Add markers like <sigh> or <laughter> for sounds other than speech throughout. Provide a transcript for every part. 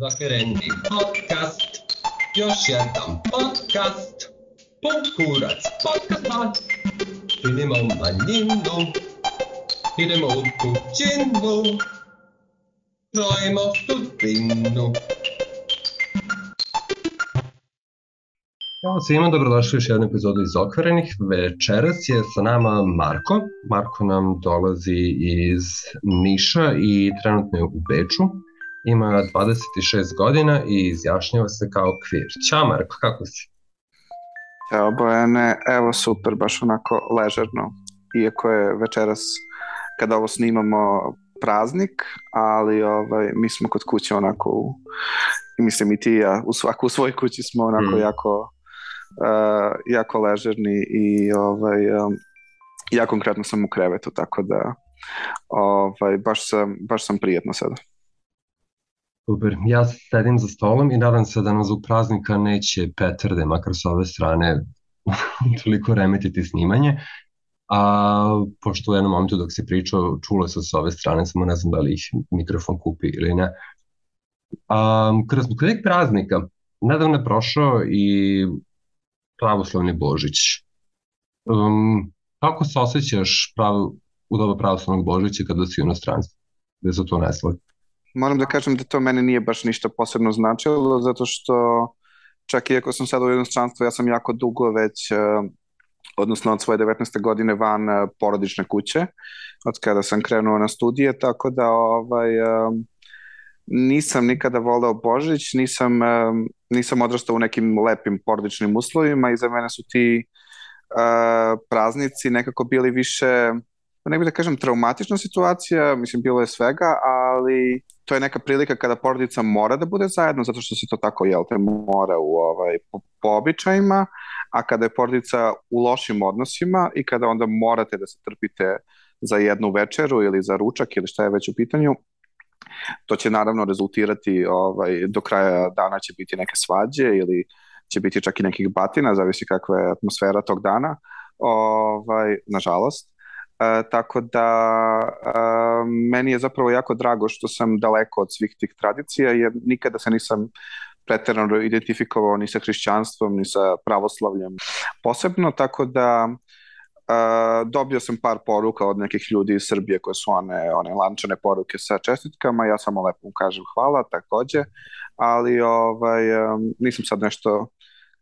Zakrenuti podcast, još jedan podcast, pun kurac podcast, činimo manjinu, idemo u kućinu, krojimo sudbinu. Ćao svima, dobrodošli u još jednu epizodu iz Okvarenih. Večeras je sa nama Marko. Marko nam dolazi iz Niša i trenutno je u Beču ima 26 godina i izjašnjava se kao kvir. Ćao Marko, kako si? Ćao Bojane, evo super, baš onako ležerno. Iako je večeras, kada ovo snimamo, praznik, ali ovaj, mi smo kod kuće onako u, mislim i ti i ja, u svaku u svojoj kući smo onako mm. jako uh, jako ležerni i ovaj, um, ja konkretno sam u krevetu, tako da ovaj, baš, sam, baš sam prijetno sada. Super, ja sedim za stolom i nadam se da nam zbog praznika neće petarde, makar s ove strane, <laughs> toliko remetiti snimanje. A pošto u jednom momentu dok si pričao, čulo se s ove strane, samo ne znam da li ih mikrofon kupi ili ne. A, kada smo kod praznika, nedavno je prošao i pravoslavni Božić. Um, kako se osjećaš prav, u doba pravoslavnog Božića kada si u inostranstvu? Gde se to neslo? Moram da kažem da to mene nije baš ništa posebno značilo, zato što čak i ako sam sad u jednostranstvu, ja sam jako dugo već, uh, odnosno od svoje 19. godine van uh, porodične kuće, od kada sam krenuo na studije, tako da ovaj, uh, nisam nikada voleo Božić, nisam, nisam odrastao u nekim lepim porodičnim uslovima i za mene su ti praznici nekako bili više ne bih da kažem traumatična situacija, mislim bilo je svega, ali to je neka prilika kada porodica mora da bude zajedno zato što se to tako jel te mora u ovaj po, po običajima, a kada je porodica u lošim odnosima i kada onda morate da se trpite za jednu večeru ili za ručak ili šta je već u pitanju, to će naravno rezultirati ovaj do kraja dana će biti neke svađe ili će biti čak i nekih batina, zavisi kakva je atmosfera tog dana. Ovaj nažalost E, tako da e, meni je zapravo jako drago što sam daleko od svih tih tradicija jer nikada se nisam preterano identifikovao ni sa hrišćanstvom ni sa pravoslavljem posebno, tako da Uh, dobio sam par poruka od nekih ljudi iz Srbije koje su one, one lančane poruke sa čestitkama, ja samo lepo kažem hvala takođe, ali ovaj, um, nisam sad nešto,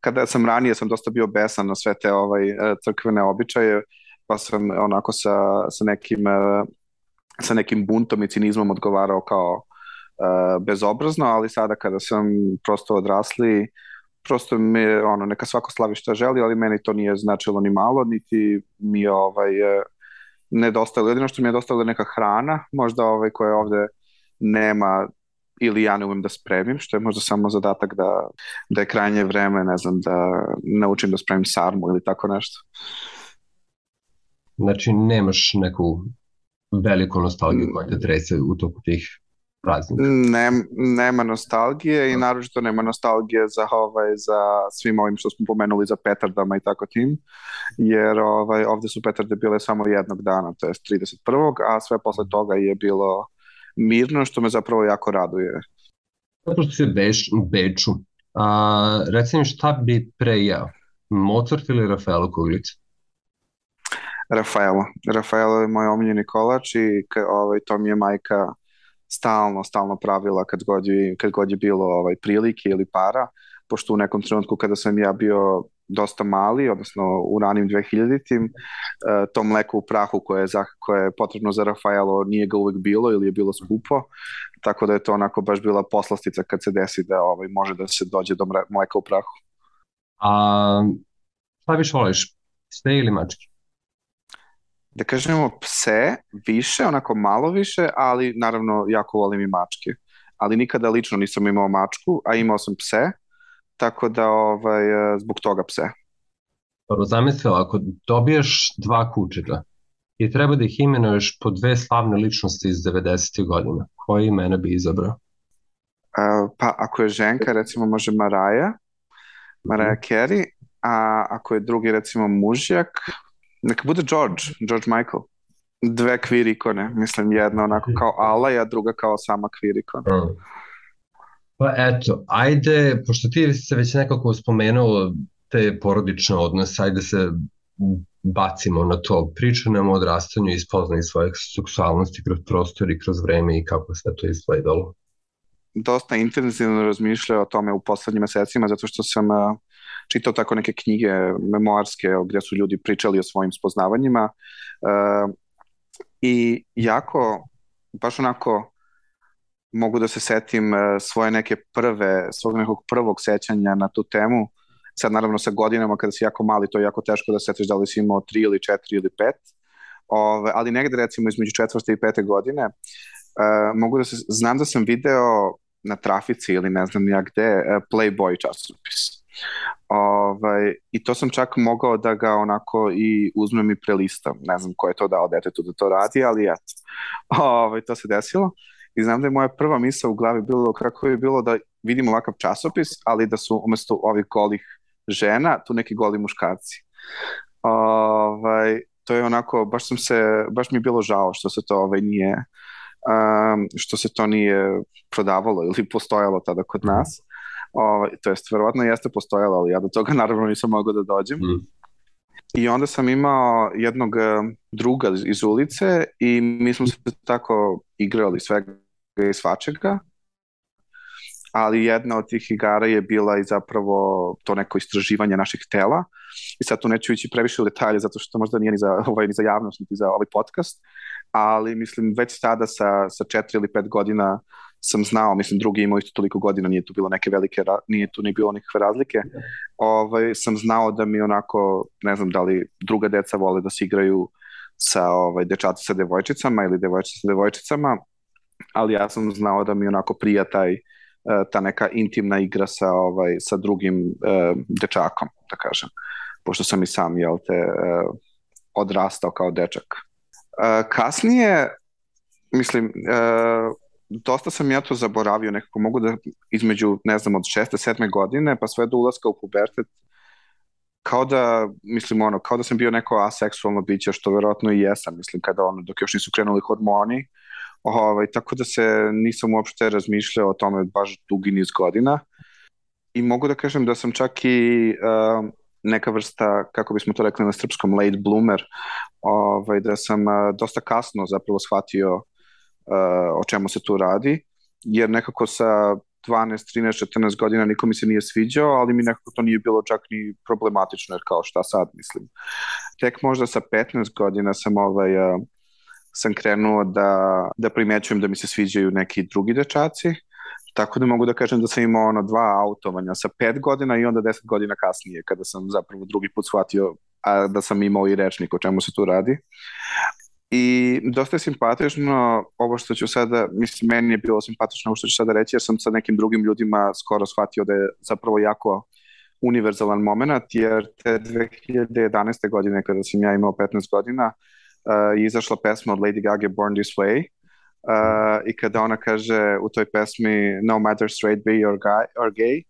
kada sam ranije sam dosta bio besan na sve te ovaj, crkvene običaje, pa sam onako sa, sa nekim e, sa nekim buntom i cinizmom odgovarao kao uh, bezobrazno, ali sada kada sam prosto odrasli, prosto mi ono, neka svako slavi šta želi, ali meni to nije značilo ni malo, niti mi je ovaj, e, nedostalo. Jedino što mi je dostalo neka hrana, možda ovaj, koja ovde nema ili ja ne umem da spremim, što je možda samo zadatak da, da je krajnje vreme, ne znam, da naučim da spremim sarmu ili tako nešto. Znači, nemaš neku veliku nostalgiju koja te trese u toku tih praznika? Ne, nema nostalgije i naročito nema nostalgije za, ovaj, za svim ovim što smo pomenuli za petardama i tako tim, jer ovaj, ovde su petarde bile samo jednog dana, to je 31. a sve posle toga je bilo mirno, što me zapravo jako raduje. Zato što si Beš, Beču, a, reci mi šta bi pre jeo, Mozart ili Rafaelo Kuglica? Rafaelo. Rafaelo je moj omiljeni kolač i ovaj, to mi je majka stalno, stalno pravila kad god je, kad god je bilo ovaj, prilike ili para, pošto u nekom trenutku kada sam ja bio dosta mali, odnosno u ranim 2000-tim, eh, to mleko u prahu koje je, za, koje je potrebno za Rafaelo nije ga uvek bilo ili je bilo skupo, tako da je to onako baš bila poslastica kad se desi da ovaj, može da se dođe do mleka u prahu. A šta više voliš, ste ili mačke? Da kažemo pse više, onako malo više, ali naravno jako volim i mačke. Ali nikada lično nisam imao mačku, a imao sam pse, tako da ovaj, zbog toga pse. Dobro, zamislila, ako dobiješ dva kučeta i treba da ih imenuješ po dve slavne ličnosti iz 90. godina, koje imena bi izabrao? Uh, pa ako je ženka, recimo može Maraja, Maraja Carey, a ako je drugi recimo mužjak, Neka bude George, George Michael. Dve queer ikone, mislim, jedna onako kao Ala, a druga kao sama queer ikona. Mm. Pa eto, ajde, pošto ti se već nekako spomenuo te porodične odnose, ajde se bacimo na to. Priča nam o odrastanju i spoznaju svoje seksualnosti kroz prostor i kroz vreme i kako se to izgledalo. Dosta intenzivno razmišljao o tome u poslednjim mesecima, zato što sam uh, čitao tako neke knjige memoarske gde su ljudi pričali o svojim spoznavanjima uh, i jako, baš onako mogu da se setim uh, svoje neke prve, svog nekog prvog sećanja na tu temu Sad naravno sa godinama kada si jako mali to je jako teško da setiš da li si imao 3 ili 4 ili 5. Ove, ali negde recimo između četvrte i pete godine uh, mogu da se, znam da sam video na trafici ili ne znam ja gde Playboy časopis. Ovaj, I to sam čak mogao da ga onako i uzmem i prelistam. Ne znam ko je to dao detetu da to radi, ali eto. <laughs> Ovaj, to se desilo. I znam da je moja prva misa u glavi bilo kako je bilo da vidim ovakav časopis, ali da su umesto ovih golih žena, tu neki goli muškarci. Ovaj, to je onako, baš sam se, baš mi je bilo žao što se to ovaj nije, um, što se to nije prodavalo ili postojalo tada kod mhm. nas. Ovaj, to jest, verovatno jeste postojalo, ali ja do toga <laughs> naravno nisam mogao da dođem. Mm. I onda sam imao jednog druga iz ulice i mi smo se tako igrali svega i svačega ali jedna od tih igara je bila i zapravo to neko istraživanje naših tela i sad tu neću ići previše u detalje zato što možda nije ni za, <laughs> ovaj, ni za javnost ni za ovaj podcast, ali mislim već tada sa, sa četiri ili pet godina sam znao, mislim drugi imao isto toliko godina, nije tu bilo neke velike, nije tu ni bilo nikakve razlike, ovaj, sam znao da mi onako, ne znam da li druga deca vole da se igraju sa ovaj, dečaci sa devojčicama ili devojčice sa devojčicama, ali ja sam znao da mi onako prija taj E, ta neka intimna igra sa, ovaj, sa drugim uh, dečakom, da kažem, pošto sam i sam, jel te, uh, odrastao kao dečak. Uh, kasnije, mislim, uh, dosta sam ja to zaboravio, nekako mogu da između, ne znam, od šeste, sedme godine, pa sve do ulaska u pubertet, kao da, mislim, ono, kao da sam bio neko aseksualno biće, što verovatno i jesam, mislim, kada ono, dok još nisu krenuli hormoni, Ovaj, tako da se nisam uopšte razmišljao o tome baš dugi niz godina. I mogu da kažem da sam čak i uh, neka vrsta, kako bismo to rekli na srpskom, late bloomer, ovaj, da sam uh, dosta kasno zapravo shvatio o čemu se tu radi, jer nekako sa 12, 13, 14 godina niko mi se nije sviđao, ali mi nekako to nije bilo čak ni problematično, jer kao šta sad, mislim. Tek možda sa 15 godina sam ovaj, uh, sam krenuo da, da primećujem da mi se sviđaju neki drugi dečaci, tako da mogu da kažem da sam imao ono dva autovanja sa pet godina i onda deset godina kasnije kada sam zapravo drugi put shvatio a, da sam imao i rečnik o čemu se tu radi. I dosta je simpatično ovo što ću sada, mislim, meni je bilo simpatično ovo što ću sada reći, jer sam sa nekim drugim ljudima skoro shvatio da je zapravo jako univerzalan moment, jer te 2011. godine kada sam ja imao 15 godina, uh, izašla pesma od Lady Gaga Born This Way uh, i kada ona kaže u toj pesmi no matter straight be or, guy, or gay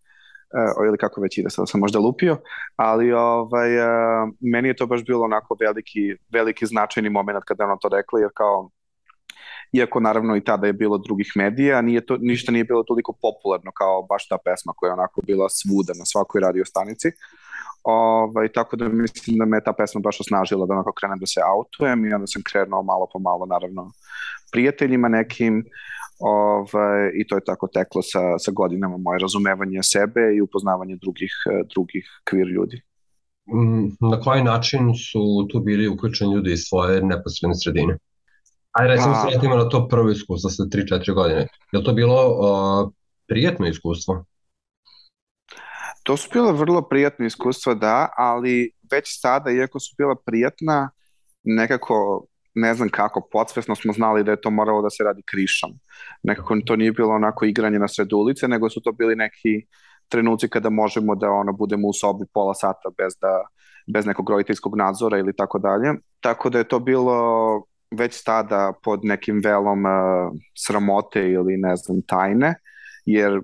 uh, ili kako već ide, sad sam možda lupio, ali ovaj, uh, meni je to baš bilo onako veliki, veliki značajni moment kada ona to rekla, jer kao iako naravno i tada je bilo drugih medija, nije to, ništa nije bilo toliko popularno kao baš ta pesma koja je onako bila svuda na svakoj radio stanici. Ovaj, tako da mislim da me ta pesma baš osnažila da onako krenem da se autujem i onda sam krenuo malo po malo naravno prijateljima nekim ovaj, i to je tako teklo sa, sa godinama moje razumevanje sebe i upoznavanje drugih, drugih kvir ljudi. Mm, na koji način su tu bili uključeni ljudi iz svoje neposredne sredine? Ajde, recimo se vratimo na to prvo iskustvo sa 3-4 godine. Je to bilo uh, prijetno iskustvo? To su bila vrlo prijatna iskustva, da, ali već sada, iako su bila prijatna, nekako, ne znam kako, podsvesno smo znali da je to moralo da se radi krišom. Nekako to nije bilo onako igranje na sred ulice, nego su to bili neki trenuci kada možemo da ono budemo u sobi pola sata bez da bez nekog roditeljskog nadzora ili tako dalje. Tako da je to bilo već tada pod nekim velom uh, sramote ili ne znam tajne, jer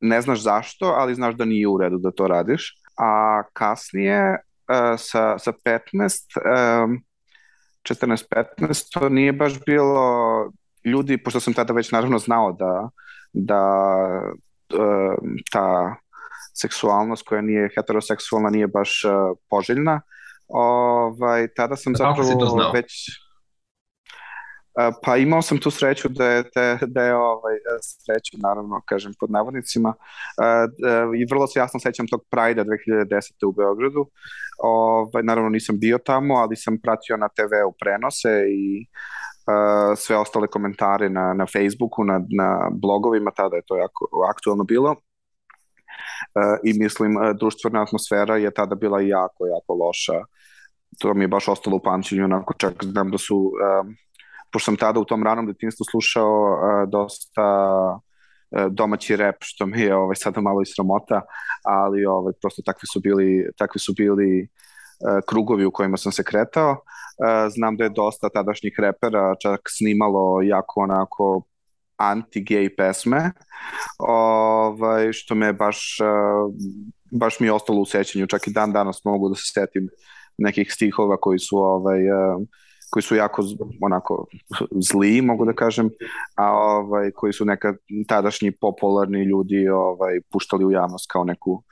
ne znaš zašto, ali znaš da nije u redu da to radiš. A kasnije uh, sa, sa 15, um, 14-15, to nije baš bilo ljudi, pošto sam tada već naravno znao da, da ta seksualnost koja nije heteroseksualna nije baš uh, poželjna. Ovaj, tada sam zapravo Kako si to znao? već Pa imao sam tu sreću da je, da, da je ovaj, sreću, naravno, kažem, pod navodnicima. I vrlo se jasno sećam tog Prajda 2010. u Beogradu. Ovaj, naravno nisam bio tamo, ali sam pratio na TV-u prenose i uh, sve ostale komentare na, na Facebooku, na, na blogovima, tada je to jako aktualno bilo. Uh, I mislim, društvena atmosfera je tada bila jako, jako loša. To mi je baš ostalo u pamćenju, onako čak znam da su pošto sam tada u tom ranom detinstvu slušao uh, dosta uh, domaći rep, što mi je ovaj, sada malo i sramota, ali ovaj, prosto takvi su bili, takvi su bili uh, krugovi u kojima sam se kretao. Uh, znam da je dosta tadašnjih repera čak snimalo jako onako anti-gay pesme, ovaj, što me baš, uh, baš mi je ostalo u sećanju, čak i dan danas mogu da se setim nekih stihova koji su ovaj, uh, koji su jako onako zli, mogu da kažem, a ovaj, koji su neka tadašnji popularni ljudi ovaj, puštali u javnost kao neku,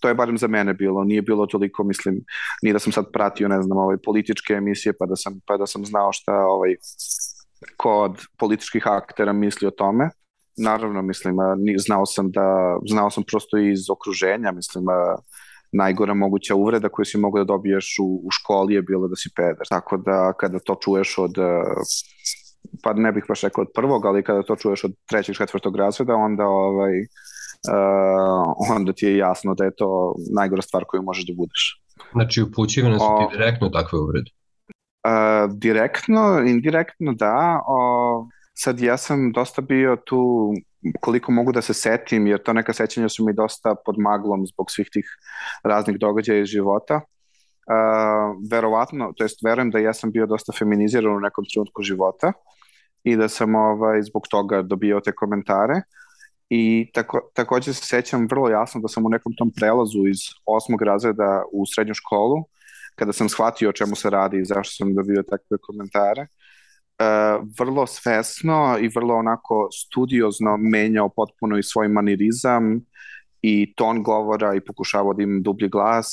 to je barem za mene bilo, nije bilo toliko, mislim, ni da sam sad pratio, ne znam, ovaj, političke emisije, pa da sam, pa da sam znao šta ovaj, kod političkih aktera misli o tome, naravno, mislim, znao sam da, znao sam prosto iz okruženja, mislim, najgora moguća uvreda koju si mogu da dobiješ u, u školi je bilo da si peder. Tako da kada to čuješ od pa ne bih baš rekao od prvog, ali kada to čuješ od trećeg, četvrtog razreda, onda ovaj, uh, onda ti je jasno da je to najgora stvar koju možeš da budeš. Znači upućivane su ti direktno takve uvrede? Uh, direktno, indirektno da. O, sad ja sam dosta bio tu koliko mogu da se setim, jer to neka sećanja su mi dosta pod maglom zbog svih tih raznih događaja iz života. Uh, verovatno, to jest verujem da ja sam bio dosta feminiziran u nekom trenutku života i da sam ovaj, zbog toga dobio te komentare. I tako, takođe se sećam vrlo jasno da sam u nekom tom prelazu iz osmog razreda u srednju školu, kada sam shvatio o čemu se radi i zašto sam dobio takve komentare, uh, vrlo svesno i vrlo onako studiozno menjao potpuno i svoj manirizam i ton govora i pokušavao da imam dublji glas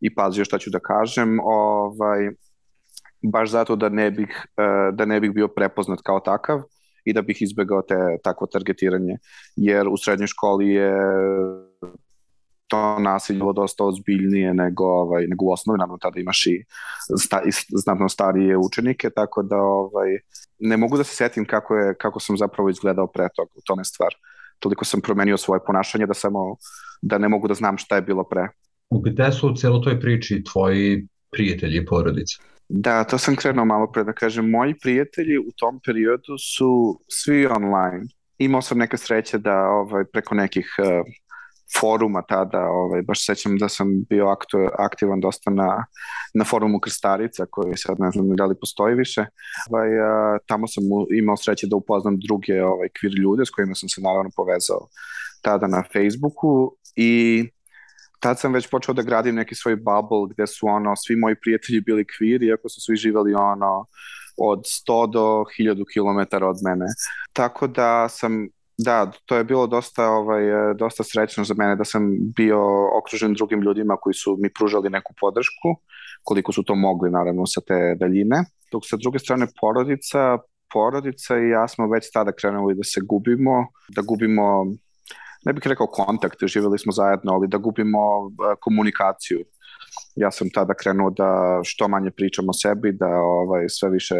i pazio šta ću da kažem, ovaj, baš zato da ne bih, uh, da ne bih bio prepoznat kao takav i da bih izbegao te takvo targetiranje, jer u srednjoj školi je to nasilje bilo dosta ozbiljnije nego, ovaj, nego u osnovi, naravno tada imaš i, sta, i znatno starije učenike, tako da ovaj, ne mogu da se setim kako, je, kako sam zapravo izgledao pre toga, u tome stvar. Toliko sam promenio svoje ponašanje da samo da ne mogu da znam šta je bilo pre. Gde su u celoj toj priči tvoji prijatelji i porodice? Da, to sam krenuo malo pre da kažem. Moji prijatelji u tom periodu su svi online. Imao sam neke sreće da ovaj, preko nekih uh, foruma tada, ovaj, baš sećam da sam bio aktu, aktivan dosta na, na forumu Krstarica, koji sad ne znam da li postoji više. Ovaj, a, tamo sam imao sreće da upoznam druge ovaj, kvir ljude s kojima sam se naravno povezao tada na Facebooku i tad sam već počeo da gradim neki svoj bubble gde su ono, svi moji prijatelji bili kvir, iako su svi živali ono, od 100 do 1000 km od mene. Tako da sam Da, to je bilo dosta, ovaj, e, dosta srećno za mene da sam bio okružen drugim ljudima koji su mi pružali neku podršku, koliko su to mogli naravno sa te daljine. Dok sa druge strane porodica, porodica i ja smo već tada krenuli da se gubimo, da gubimo, ne bih rekao kontakt, živjeli smo zajedno, ali da gubimo e, komunikaciju. Ja sam tada krenuo da što manje pričam o sebi, da ovaj, sve više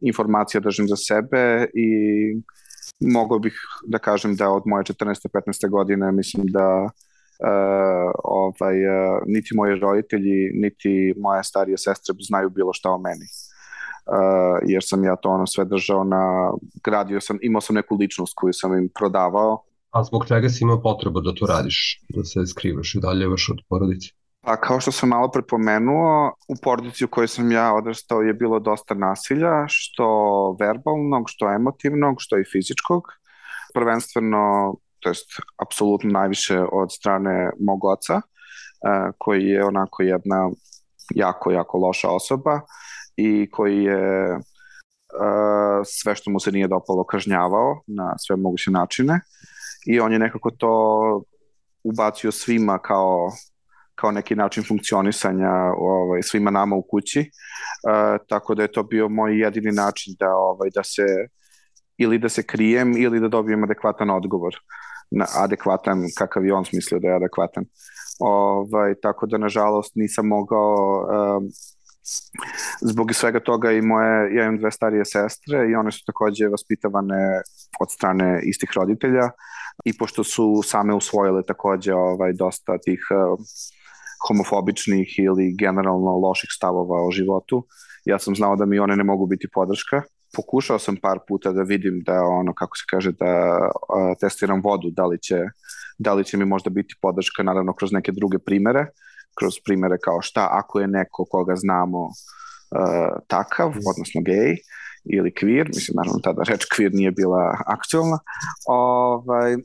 informacija držim za sebe i mogao bih da kažem da od moje 14. 15. godine mislim da uh, ovaj, uh, niti moji roditelji, niti moja starija sestra znaju bilo šta o meni. Uh, jer sam ja to ono sve držao na, gradio sam, imao sam neku ličnost koju sam im prodavao. A zbog čega si imao potrebu da to radiš, da se skrivaš i dalje vaš od porodice? Pa kao što sam malo prepomenuo, u porodici u kojoj sam ja odrastao je bilo dosta nasilja, što verbalnog, što emotivnog, što i fizičkog. Prvenstveno, to jest apsolutno najviše od strane mog oca, eh, koji je onako jedna jako, jako loša osoba i koji je eh, sve što mu se nije dopalo kažnjavao na sve moguće načine i on je nekako to ubacio svima kao kao neki način funkcionisanja ovaj, svima nama u kući, uh, tako da je to bio moj jedini način da, ovaj, da se ili da se krijem ili da dobijem adekvatan odgovor na adekvatan kakav je on smislio da je adekvatan. Ovaj, tako da nažalost nisam mogao um, zbog svega toga i moje, ja imam dve starije sestre i one su takođe vaspitavane od strane istih roditelja i pošto su same usvojile takođe ovaj, dosta tih uh, homofobičnih ili generalno loših stavova o životu, ja sam znao da mi one ne mogu biti podrška. Pokušao sam par puta da vidim da ono, kako se kaže, da uh, testiram vodu, da li, će, da li će mi možda biti podrška, naravno kroz neke druge primere, kroz primere kao šta ako je neko koga znamo uh, takav, odnosno gej, ili queer, mislim naravno tada reč queer nije bila aktualna, ovaj,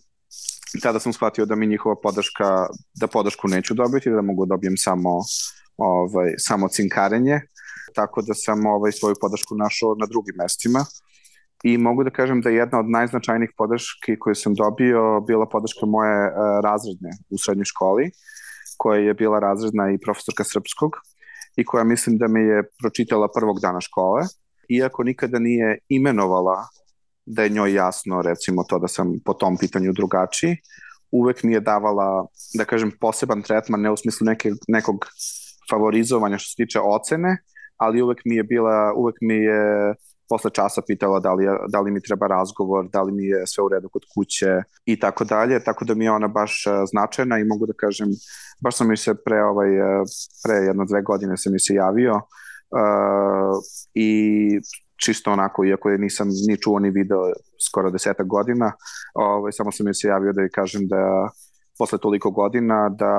tada sam shvatio da mi njihova podrška, da podršku neću dobiti, da mogu da dobijem samo, ovaj, samo cinkarenje, tako da sam ovaj, svoju podršku našao na drugim mestima. I mogu da kažem da je jedna od najznačajnijih podrški koju sam dobio bila podrška moje uh, razredne u srednjoj školi, koja je bila razredna i profesorka srpskog i koja mislim da me je pročitala prvog dana škole, iako nikada nije imenovala da je njoj jasno recimo to da sam po tom pitanju drugačiji, uvek mi je davala, da kažem, poseban tretman, ne u smislu neke, nekog favorizovanja što se tiče ocene, ali uvek mi je bila, uvek mi je posle časa pitala da li, da li mi treba razgovor, da li mi je sve u redu kod kuće i tako dalje, tako da mi je ona baš e, značajna i mogu da kažem, baš sam mi se pre, ovaj, e, pre jedno dve godine sam mi se javio uh, i čisto onako, iako je nisam ni čuo ni video skoro desetak godina, ovaj, samo sam mi se javio da je kažem da posle toliko godina da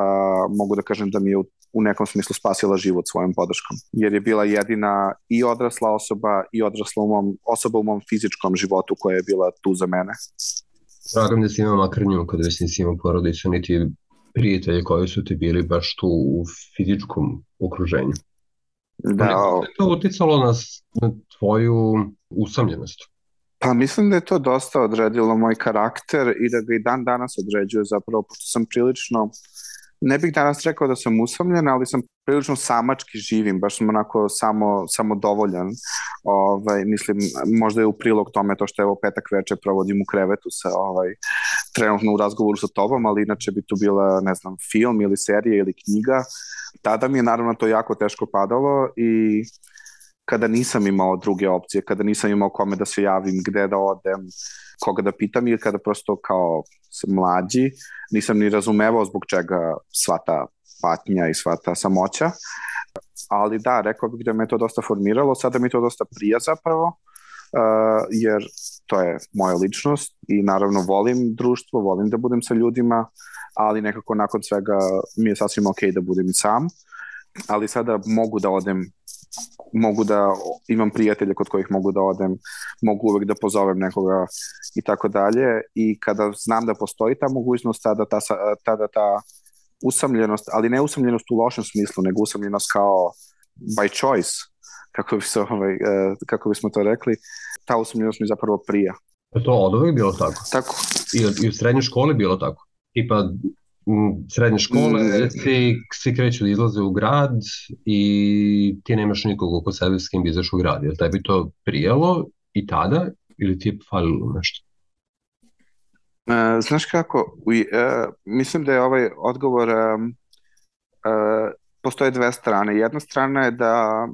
mogu da kažem da mi je u, u nekom smislu spasila život svojom podrškom. Jer je bila jedina i odrasla osoba i odrasla u mom, osoba u mom fizičkom životu koja je bila tu za mene. Drago da si imao makar nju kada već nisi imao porodicu, niti prijatelje koji su ti bili baš tu u fizičkom okruženju. Da, je to uticalo na, na tvoju usamljenost? Pa mislim da je to dosta odredilo moj karakter i da ga i dan danas određuje zapravo, pošto sam prilično, ne bih danas rekao da sam usamljen, ali sam prilično samački živim, baš sam onako samo, samo dovoljan. Ovaj, mislim, možda je u prilog tome to što evo petak veče provodim u krevetu sa ovaj, trenutno u razgovoru sa tobom, ali inače bi tu bila, ne znam, film ili serija ili knjiga. Tada mi je naravno to jako teško padalo i kada nisam imao druge opcije, kada nisam imao kome da se javim, gde da odem, koga da pitam ili kada prosto kao mlađi nisam ni razumevao zbog čega sva ta patnja i sva ta samoća. Ali da, rekao bih da me to dosta formiralo, sada mi to dosta prija zapravo, uh, jer to je moja ličnost i naravno volim društvo, volim da budem sa ljudima, ali nekako nakon svega mi je sasvim ok da budem i sam, ali sada mogu da odem mogu da imam prijatelje kod kojih mogu da odem, mogu uvek da pozovem nekoga i tako dalje i kada znam da postoji ta mogućnost, tada ta, tada ta usamljenost, ali ne usamljenost u lošem smislu, nego usamljenost kao by choice, kako, bi se, ovaj, e, kako bismo to rekli, ta usamljenost mi zapravo prija. Je to od uvek bilo tako? Tako. I, I u srednjoj školi bilo tako? Tipa srednje škole, mm. svi, svi kreću da izlaze u grad i ti nemaš nikog oko sebe s kim bi izaš u grad. Je li tebi to prijelo i tada ili ti je falilo nešto? Uh, znaš kako, u, uh, mislim da je ovaj odgovor uh, uh, postoje dve strane. Jedna strana je da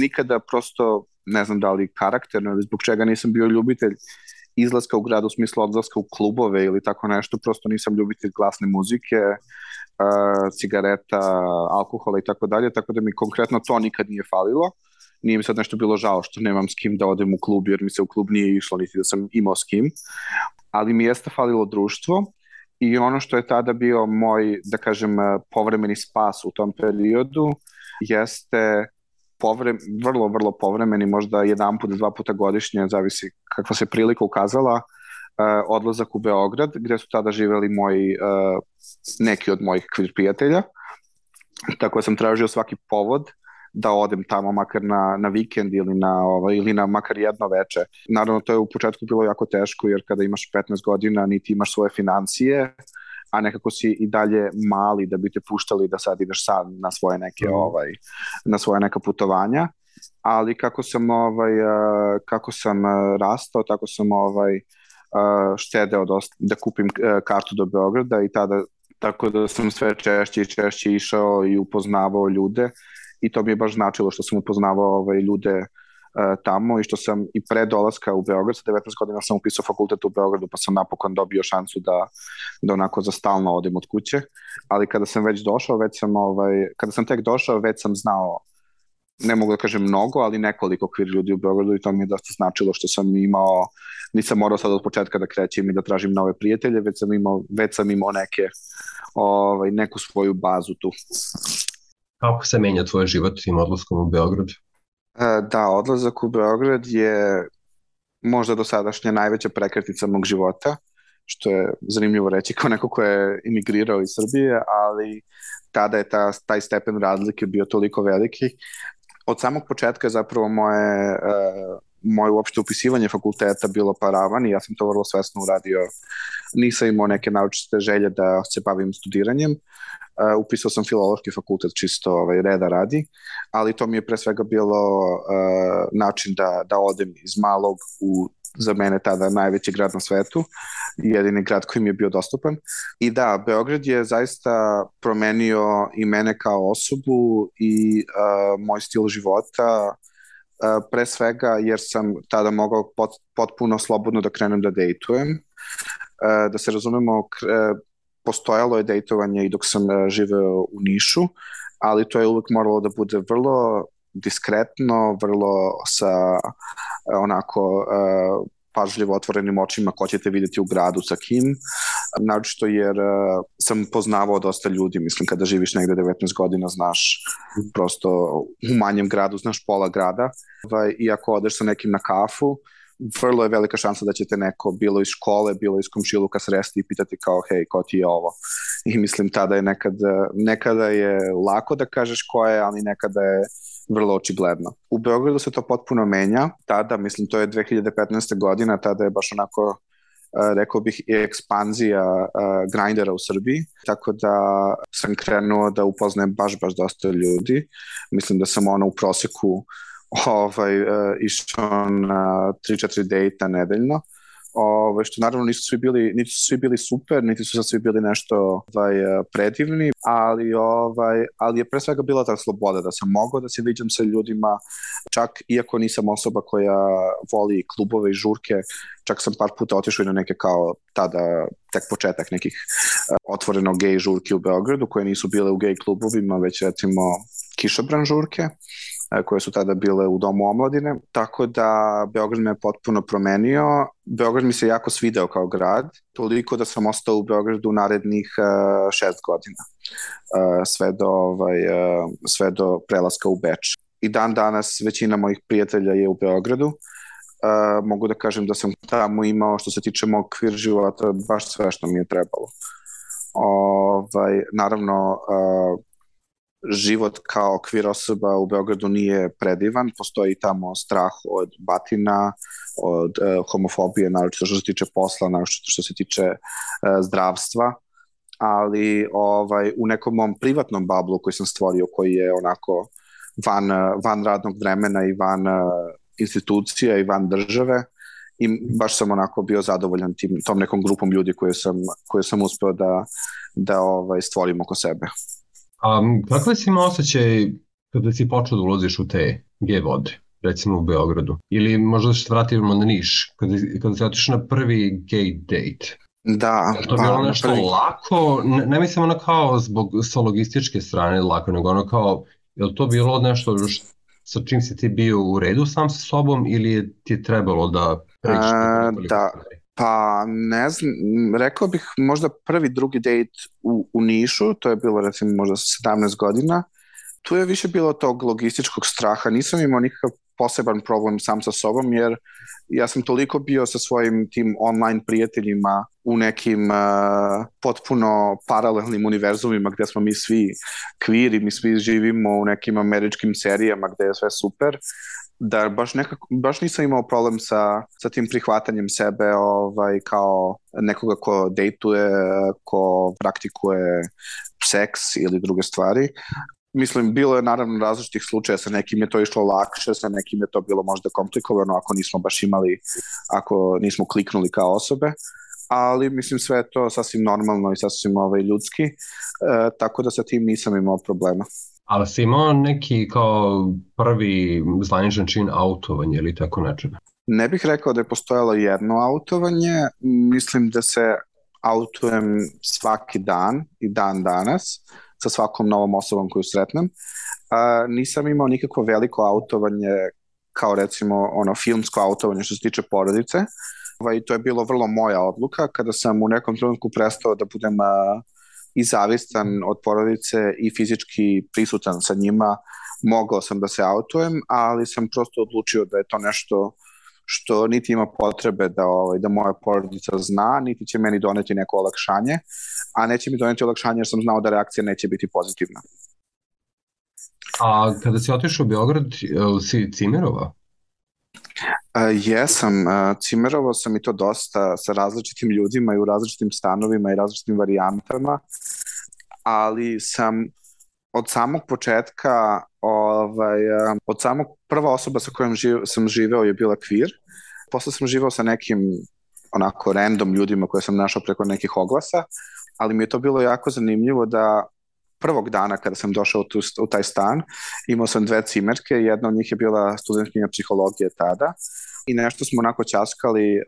nikada prosto, ne znam da li karakterno ili zbog čega nisam bio ljubitelj izlaska u grad u smislu odlaska u klubove ili tako nešto, prosto nisam ljubitelj glasne muzike, uh, cigareta, alkohola i tako dalje, tako da mi konkretno to nikad nije falilo. Nije mi sad nešto bilo žao što nemam s kim da odem u klub, jer mi se u klub nije išlo, niti da sam imao s kim. Ali mi jeste falilo društvo i ono što je tada bio moj, da kažem, povremeni spas u tom periodu jeste povre, vrlo, vrlo povremeni, možda jedan put, dva puta godišnje, zavisi kakva se prilika ukazala, uh, odlazak u Beograd, gde su tada živeli moji, uh, neki od mojih kvir prijatelja. Tako da sam tražio svaki povod da odem tamo makar na, na vikend ili na, ovaj, ili na makar jedno veče. Naravno, to je u početku bilo jako teško, jer kada imaš 15 godina, niti imaš svoje financije, a nekako si i dalje mali da bi te puštali da sad ideš sad na svoje neke mm. ovaj na svoje neka putovanja ali kako sam ovaj kako sam rastao tako sam ovaj štedeo dosta da kupim kartu do Beograda i tada tako da sam sve češće i češće išao i upoznavao ljude i to mi je baš značilo što sam upoznavao ovaj, ljude uh, tamo i što sam i pre dolaska u Beograd, sa 19 godina sam upisao fakultet u Beogradu pa sam napokon dobio šansu da, da onako za stalno odem od kuće, ali kada sam već došao, već sam ovaj, kada sam tek došao, već sam znao ne mogu da kažem mnogo, ali nekoliko kvir ljudi u Beogradu i to mi je dosta značilo što sam imao, nisam morao sad od početka da krećem i da tražim nove prijatelje, već sam imao, već sam imao neke, ovaj, neku svoju bazu tu. Kako se menja tvoj život tim odlaskom u Beograd? E, da, odlazak u Beograd je možda do sadašnja najveća prekretica mog života, što je zanimljivo reći kao neko ko je imigrirao iz Srbije, ali tada je ta, taj stepen razlike bio toliko veliki. Od samog početka je zapravo moje, uh, moje uopšte upisivanje fakulteta bilo paravan i ja sam to vrlo svesno uradio. Nisam imao neke naučite želje da se bavim studiranjem. Uh, upisao sam filološki fakultet čisto ovaj, reda radi, ali to mi je pre svega bilo uh, način da, da odem iz malog u za mene tada najveći grad na svetu, jedini grad koji mi je bio dostupan. I da, Beograd je zaista promenio i mene kao osobu i uh, moj stil života, pre svega jer sam tada mogao pot, potpuno slobodno da krenem da dejtujem. Uh, da se razumemo, uh, postojalo je dejtovanje i dok sam uh, živeo u Nišu, ali to je uvek moralo da bude vrlo diskretno, vrlo sa e, onako uh, pažljivo otvorenim očima ko ćete videti u gradu sa kim, naročito jer uh, sam poznavao dosta ljudi, mislim kada živiš negde 19 godina znaš prosto u manjem gradu znaš pola grada, ovaj, i ako odeš sa nekim na kafu, vrlo je velika šansa da ćete neko bilo iz škole, bilo iz komšiluka sresti i pitati kao hej, ko ti je ovo? I mislim tada je nekada, nekada je lako da kažeš ko je, ali nekada je vrlo očigledno. U Beogradu se to potpuno menja, tada, mislim, to je 2015. godina, tada je baš onako rekao bih i ekspanzija grindera u Srbiji, tako da sam krenuo da upoznajem baš, baš dosta ljudi. Mislim da sam ono u proseku <laughs> ovaj, išao na 3-4 dejta nedeljno ovaj, što naravno nisu svi bili, niti su svi bili super, niti su svi bili nešto ovaj, predivni, ali, ovaj, ali je pre svega bila ta sloboda da sam mogao da se viđam sa ljudima, čak iako nisam osoba koja voli klubove i žurke, čak sam par puta otišao i na neke kao tada tek početak nekih uh, otvoreno gej žurki u Beogradu koje nisu bile u gej klubovima, već recimo kišobran žurke. E, koje su tada bile u Domu omladine, tako da Beograd me je potpuno promenio. Beograd mi se jako svideo kao grad, toliko da sam ostao u Beogradu narednih uh, šest godina, uh, sve, do, ovaj, uh, sve do prelaska u Beč. I dan danas većina mojih prijatelja je u Beogradu, Uh, mogu da kažem da sam tamo imao što se tiče mog kvir života baš sve što mi je trebalo. Ovaj, naravno, uh, život kao kvir osoba u Beogradu nije predivan, postoji tamo strah od batina, od uh, homofobije, naročito što se tiče posla, naročito što se tiče uh, zdravstva, ali ovaj u nekom mom privatnom bablu koji sam stvorio, koji je onako van, van radnog vremena i van uh, institucija i van države, i baš sam onako bio zadovoljan tim, tom nekom grupom ljudi koje sam, koje sam uspeo da, da ovaj, stvorim oko sebe. A kakve si imao osjećaj kada si počeo da ulaziš u te G vode, recimo u Beogradu? Ili možda da se vratimo na Niš, kada, kada si otišao na prvi gay date? Da, to je bilo pa, nešto prvi... lako, ne, ne mislim ono kao zbog sa logističke strane lako, nego ono kao, je li to bilo nešto sa čim si ti bio u redu sam sa sobom ili je ti trebalo da pređeš? Da, Pa ne znam, rekao bih možda prvi, drugi dejt u, u Nišu, to je bilo recimo možda 17 godina, tu je više bilo tog logističkog straha, nisam imao nikakav poseban problem sam sa sobom, jer ja sam toliko bio sa svojim tim online prijateljima u nekim uh, potpuno paralelnim univerzumima gde smo mi svi kviri, mi svi živimo u nekim američkim serijama gde je sve super, da baš, nekako, baš nisam imao problem sa, sa tim prihvatanjem sebe ovaj, kao nekoga ko dejtuje, ko praktikuje seks ili druge stvari. Mislim, bilo je naravno različitih slučaja, sa nekim je to išlo lakše, sa nekim je to bilo možda komplikovano ako nismo baš imali, ako nismo kliknuli kao osobe, ali mislim sve je to sasvim normalno i sasvim ovaj, ljudski, e, tako da sa tim nisam imao problema. Ali si imao neki kao prvi zvaničan čin autovanje ili tako nečega? Ne bih rekao da je postojalo jedno autovanje, mislim da se autujem svaki dan i dan danas sa svakom novom osobom koju sretnem. A, nisam imao nikakvo veliko autovanje kao recimo ono filmsko autovanje što se tiče porodice. Ovaj, to je bilo vrlo moja odluka kada sam u nekom trenutku prestao da budem a, i zavistan od porodice i fizički prisutan sa njima, mogao sam da se autujem, ali sam prosto odlučio da je to nešto što niti ima potrebe da, ovaj, da moja porodica zna, niti će meni doneti neko olakšanje, a neće mi doneti olakšanje jer sam znao da reakcija neće biti pozitivna. A kada si otišao u Beograd, si cimerova? Uh, jesam, uh, cimerovao sam i to dosta sa različitim ljudima i u različitim stanovima i različitim varijantama, ali sam od samog početka, ovaj, od samog prva osoba sa kojom živ, sam živeo je bila kvir. Posle sam živeo sa nekim onako random ljudima koje sam našao preko nekih oglasa, ali mi je to bilo jako zanimljivo da prvog dana kada sam došao u, tu, u taj stan, imao sam dve cimerke, jedna od njih je bila studentkinja psihologije tada i nešto smo onako ćaskali. E,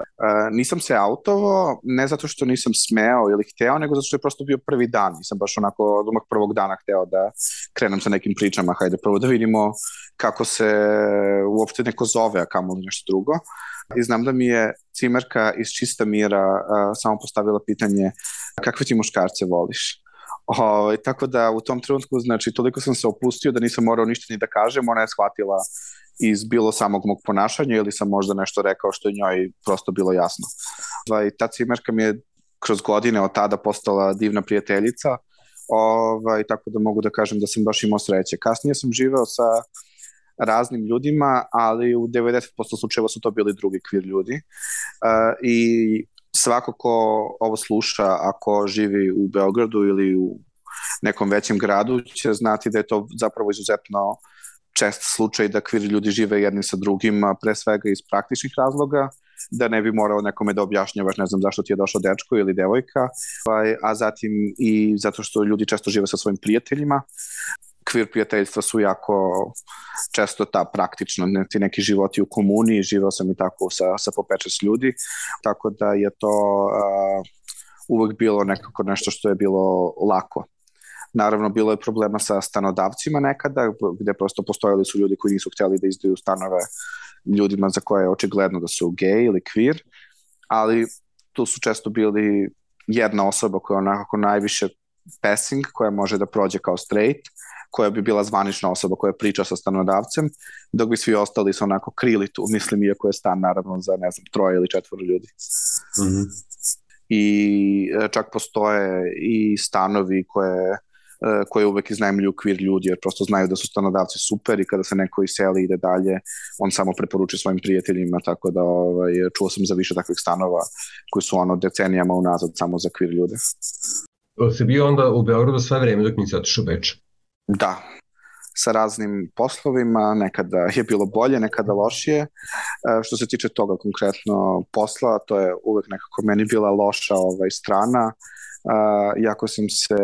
nisam se autovao, ne zato što nisam smeo ili hteo, nego zato što je prosto bio prvi dan. Nisam baš onako od prvog dana hteo da krenem sa nekim pričama, hajde prvo da vidimo kako se uopšte neko zove, a kamo nešto drugo. I znam da mi je cimerka iz čista mira uh, samo postavila pitanje kakve ti muškarce voliš? O, ovaj, tako da u tom trenutku, znači, toliko sam se opustio da nisam morao ništa ni da kažem, ona je shvatila iz bilo samog mog ponašanja ili sam možda nešto rekao što je njoj prosto bilo jasno. Ovaj, ta cimerka mi je kroz godine od tada postala divna prijateljica, ovaj, tako da mogu da kažem da sam baš imao sreće. Kasnije sam živeo sa raznim ljudima, ali u 90% slučajeva su to bili drugi kvir ljudi. Uh, I svako ko ovo sluša, ako živi u Beogradu ili u nekom većem gradu, će znati da je to zapravo izuzetno čest slučaj da kvir ljudi žive jedni sa drugima, pre svega iz praktičnih razloga, da ne bi morao nekome da objašnjavaš, ne znam zašto ti je došao dečko ili devojka, ovaj, a zatim i zato što ljudi često žive sa svojim prijateljima. Kvir prijateljstva su jako često ta praktično, ne, ti neki životi u komuni, živao sam i tako sa, sa popečest ljudi, tako da je to uh, uvek bilo nekako nešto što je bilo lako. Naravno, bilo je problema sa stanodavcima nekada, gde prosto postojali su ljudi koji nisu hteli da izdaju stanove ljudima za koje je očigledno da su gej ili queer, ali tu su često bili jedna osoba koja je onako najviše passing, koja može da prođe kao straight, koja bi bila zvanična osoba koja priča sa stanodavcem, dok bi svi ostali su onako krili tu, mislim, iako je stan naravno za, ne znam, troje ili četvoro ljudi. Mm -hmm. I e, čak postoje i stanovi koje E, koje uvek iznajmljuju kvir ljudi, jer prosto znaju da su stanodavci super i kada se neko iseli ide dalje, on samo preporučuje svojim prijateljima, tako da ovaj, čuo sam za više takvih stanova koji su ono decenijama unazad samo za kvir ljude. Si bio onda u Beogradu sve vreme dok nisi otišao u Beč? Da, sa raznim poslovima, nekada je bilo bolje, nekada lošije. E, što se tiče toga konkretno posla, to je uvek nekako meni bila loša ovaj, strana, e, jako sam se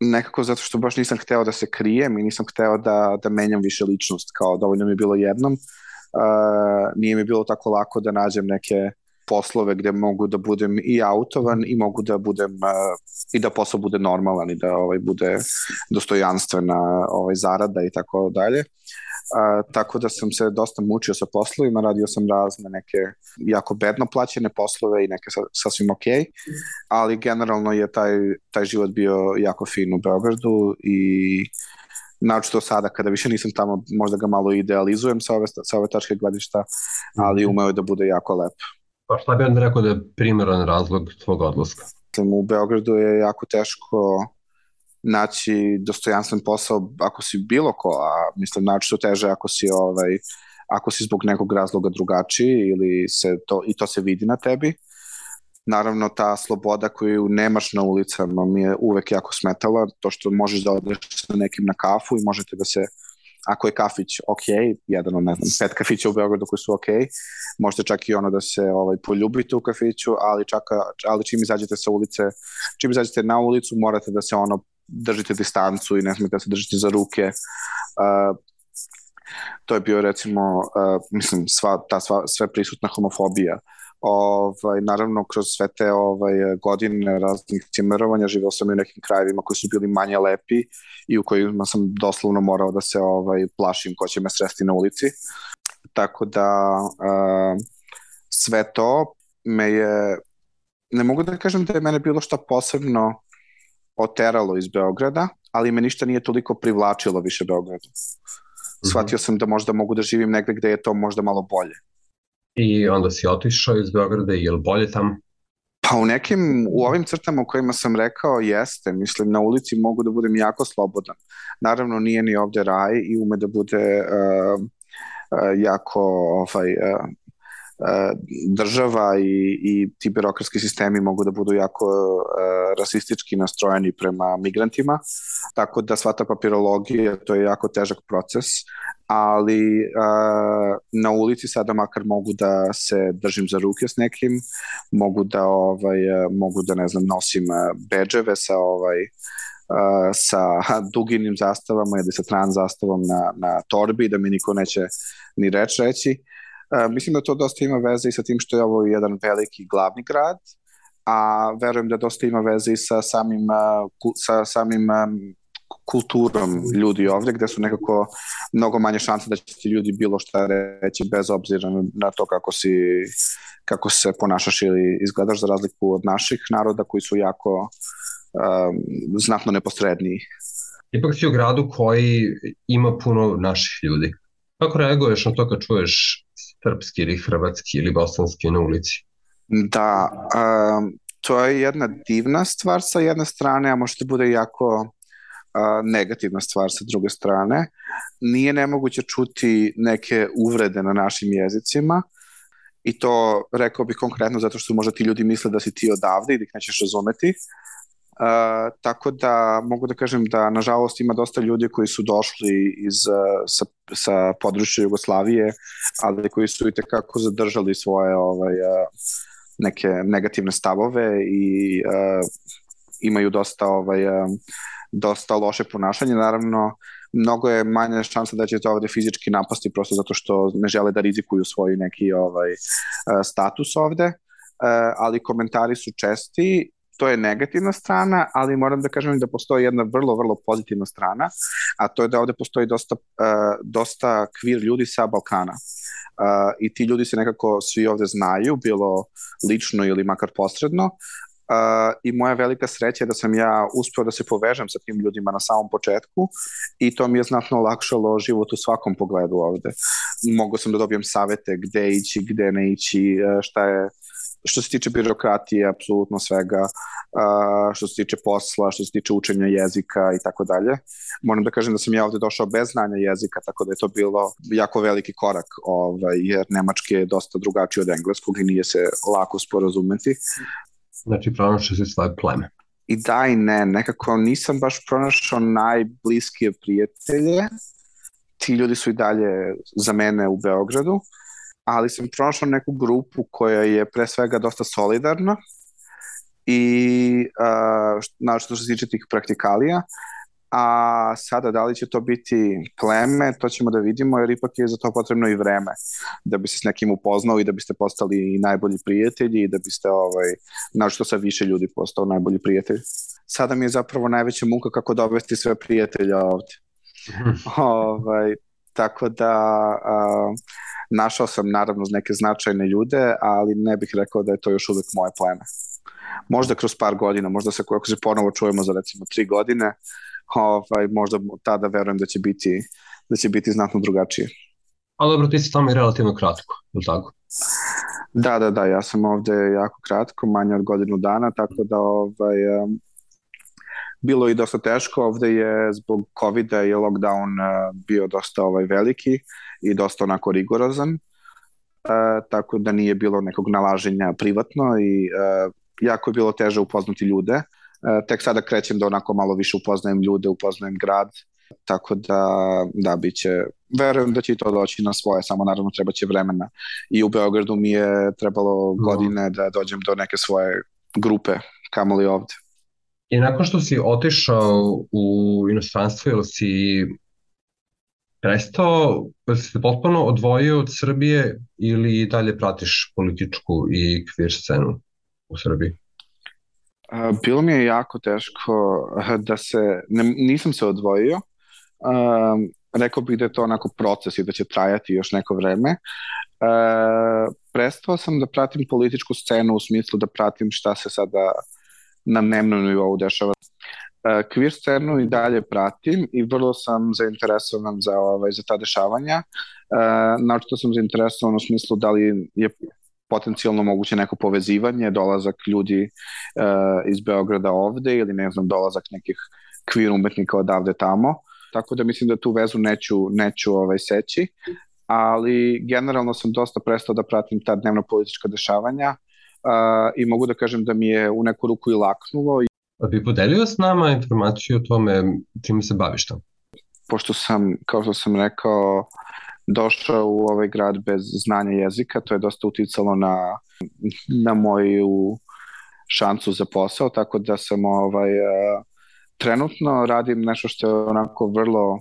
nekako zato što baš nisam hteo da se krijem i nisam hteo da, da menjam više ličnost, kao dovoljno mi je bilo jednom. Uh, nije mi bilo tako lako da nađem neke poslove gde mogu da budem i autovan i mogu da budem uh, i da posao bude normalan i da ovaj bude dostojanstvena ovaj zarada i tako dalje. A, tako da sam se dosta mučio sa poslovima, radio sam razne neke jako bedno plaćene poslove i neke sa, sasvim ok, ali generalno je taj, taj život bio jako fin u Beogradu i naočito sada kada više nisam tamo, možda ga malo idealizujem sa ove, sa ove tačke gledišta, ali mhm. umeo je da bude jako lep. Pa šta bi onda rekao da je primjeran razlog tvog odlaska? U Beogradu je jako teško naći dostojanstven posao ako si bilo ko, a mislim naočito teže ako si ovaj, ako si zbog nekog razloga drugačiji ili se to, i to se vidi na tebi. Naravno, ta sloboda koju nemaš na ulicama mi je uvek jako smetala, to što možeš da odeš sa nekim na kafu i možete da se, ako je kafić ok, jedan od, ne znam, pet kafića u Beogradu koji su ok, možete čak i ono da se ovaj, poljubite u kafiću, ali, čak, ali čim izađete sa ulice, čim izađete na ulicu, morate da se ono držite distancu i ne smete da se držite za ruke. Uh, to je bio recimo, uh, mislim, sva, ta sva, sve prisutna homofobija. Ovaj, naravno, kroz sve te ovaj, godine raznih cimerovanja živeo sam i u nekim krajevima koji su bili manje lepi i u kojima sam doslovno morao da se ovaj, plašim ko će me sresti na ulici. Tako da uh, sve to me je, ne mogu da kažem da je mene bilo šta posebno oteralo iz Beograda, ali me ništa nije toliko privlačilo više Beogradu. Mhm. Shvatio sam da možda mogu da živim negde gde je to možda malo bolje. I onda si otišao iz Beograda i je li bolje tamo? Pa u nekim, u ovim crtama u kojima sam rekao jeste, mislim na ulici mogu da budem jako slobodan. Naravno nije ni ovde raj i ume da bude uh, uh, jako ovaj, uh, država i, i ti birokratski sistemi mogu da budu jako uh, rasistički nastrojeni prema migrantima, tako da sva ta papirologija, to je jako težak proces, ali uh, na ulici sada makar mogu da se držim za ruke s nekim, mogu da ovaj mogu da ne znam nosim bedževe sa ovaj uh, sa <laughs> duginim zastavama ili sa trans zastavom na, na torbi da mi niko neće ni reč reći. E, mislim da to dosta ima veze i sa tim što je ovo jedan veliki glavni grad, a verujem da dosta ima veze i sa samim, sa samim kulturom ljudi ovde, gde su nekako mnogo manje šanse da će ti ljudi bilo šta reći bez obzira na to kako si kako se ponašaš ili izgledaš za razliku od naših naroda koji su jako um, znatno neposredniji. Ipak si u gradu koji ima puno naših ljudi. Kako reaguješ na to kad čuješ srpski ili hrvatski ili bosanski na ulici? Da, um, to je jedna divna stvar sa jedne strane, a možda bude jako uh, negativna stvar sa druge strane. Nije nemoguće čuti neke uvrede na našim jezicima i to rekao bih konkretno zato što možda ti ljudi misle da si ti odavde i da ih nećeš razumeti. Uh, tako da mogu da kažem da nažalost ima dosta ljudi koji su došli iz, sa, sa područja Jugoslavije, ali koji su i tekako zadržali svoje ovaj, uh, neke negativne stavove i uh, imaju dosta ovaj, uh, dosta loše ponašanje. Naravno, mnogo je manja šansa da će to ovde fizički napasti prosto zato što ne žele da rizikuju svoj neki ovaj, status ovde, ali komentari su česti to je negativna strana, ali moram da kažem da postoji jedna vrlo, vrlo pozitivna strana, a to je da ovde postoji dosta, uh, dosta kvir ljudi sa Balkana. Uh, I ti ljudi se nekako svi ovde znaju, bilo lično ili makar posredno, I moja velika sreća je da sam ja uspeo da se povežem sa tim ljudima na samom početku i to mi je znatno olakšalo život u svakom pogledu ovde. Mogu sam da dobijem savete gde ići, gde ne ići, šta je što se tiče birokratije, apsolutno svega, uh, što se tiče posla, što se tiče učenja jezika i tako dalje. Moram da kažem da sam ja ovde došao bez znanja jezika, tako da je to bilo jako veliki korak, ovaj, jer nemački je dosta drugačiji od engleskog i nije se lako sporazumeti. Znači, pronašao si svoje pleme. I da i ne, nekako nisam baš pronašao najbliskije prijatelje. Ti ljudi su i dalje za mene u Beogradu ali sam pronašao neku grupu koja je pre svega dosta solidarna i uh, našto što se tiče tih praktikalija, a sada da li će to biti pleme, to ćemo da vidimo, jer ipak je za to potrebno i vreme, da bi se s nekim upoznao i da biste postali najbolji prijatelji i da biste, ovaj, našto sa više ljudi postao najbolji prijatelj. Sada mi je zapravo najveća muka kako dovesti sve prijatelja ovde. <laughs> ovaj, tako da uh, Našao sam naravno neke značajne ljude, ali ne bih rekao da je to još uvek moje pleme. Možda kroz par godina, možda se ako se ponovo čujemo za recimo tri godine, ovaj, možda tada verujem da će biti, da će biti znatno drugačije. A dobro, ti si tamo i relativno kratko, je li tako? Da, da, da, ja sam ovde jako kratko, manje od godinu dana, tako da ovaj, um, bilo i dosta teško, ovde je zbog covid i lockdown uh, bio dosta ovaj, veliki i dosta onako rigorozan, uh, tako da nije bilo nekog nalaženja privatno i uh, jako je bilo teže upoznati ljude. Uh, tek sada krećem da onako malo više upoznajem ljude, upoznajem grad, tako da, da, bit će, verujem da će i to doći na svoje, samo naravno treba će vremena. I u Beogradu mi je trebalo godine da dođem do neke svoje grupe, kamoli ovde. I nakon što si otišao u inostranstvo, ili si prestao, ili si se potpuno odvojio od Srbije ili dalje pratiš političku i queer scenu u Srbiji? Bilo mi je jako teško da se, ne, nisam se odvojio, um, rekao bih da je to onako proces i da će trajati još neko vreme. Uh, prestao sam da pratim političku scenu u smislu da pratim šta se sada na dnevnom nivou dešava. Uh, queer scenu i dalje pratim i vrlo sam zainteresovan za, ovaj, za ta dešavanja. Uh, naočito sam zainteresovan u smislu da li je potencijalno moguće neko povezivanje, dolazak ljudi uh, iz Beograda ovde ili ne znam, dolazak nekih queer umetnika odavde tamo tako da mislim da tu vezu neću, neću ovaj, seći, ali generalno sam dosta prestao da pratim ta dnevna politička dešavanja uh, i mogu da kažem da mi je u neku ruku i laknulo. A bi podelio s nama informaciju o tome čime se baviš tamo? Pošto sam, kao što sam rekao, došao u ovaj grad bez znanja jezika, to je dosta uticalo na, na moju šansu za posao, tako da sam ovaj, uh, trenutno radim nešto što je onako vrlo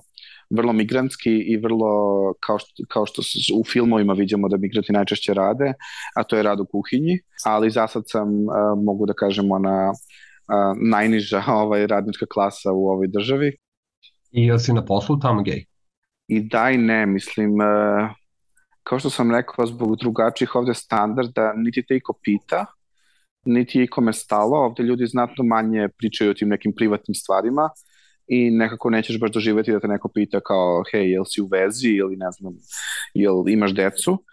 vrlo migrantski i vrlo kao što, kao što u filmovima vidimo da migranti najčešće rade, a to je rad u kuhinji, ali za sad sam, uh, mogu da kažem, ona uh, najniža <laughs> ovaj, radnička klasa u ovoj državi. I jel si na poslu tamo gej? I da i ne, mislim, uh, kao što sam rekao, zbog drugačijih ovde standarda, niti te iko pita, niti je ikome stalo, ovde ljudi znatno manje pričaju o tim nekim privatnim stvarima i nekako nećeš baš doživeti da te neko pita kao, hej, jel si u vezi ili ne znam, jel imaš decu.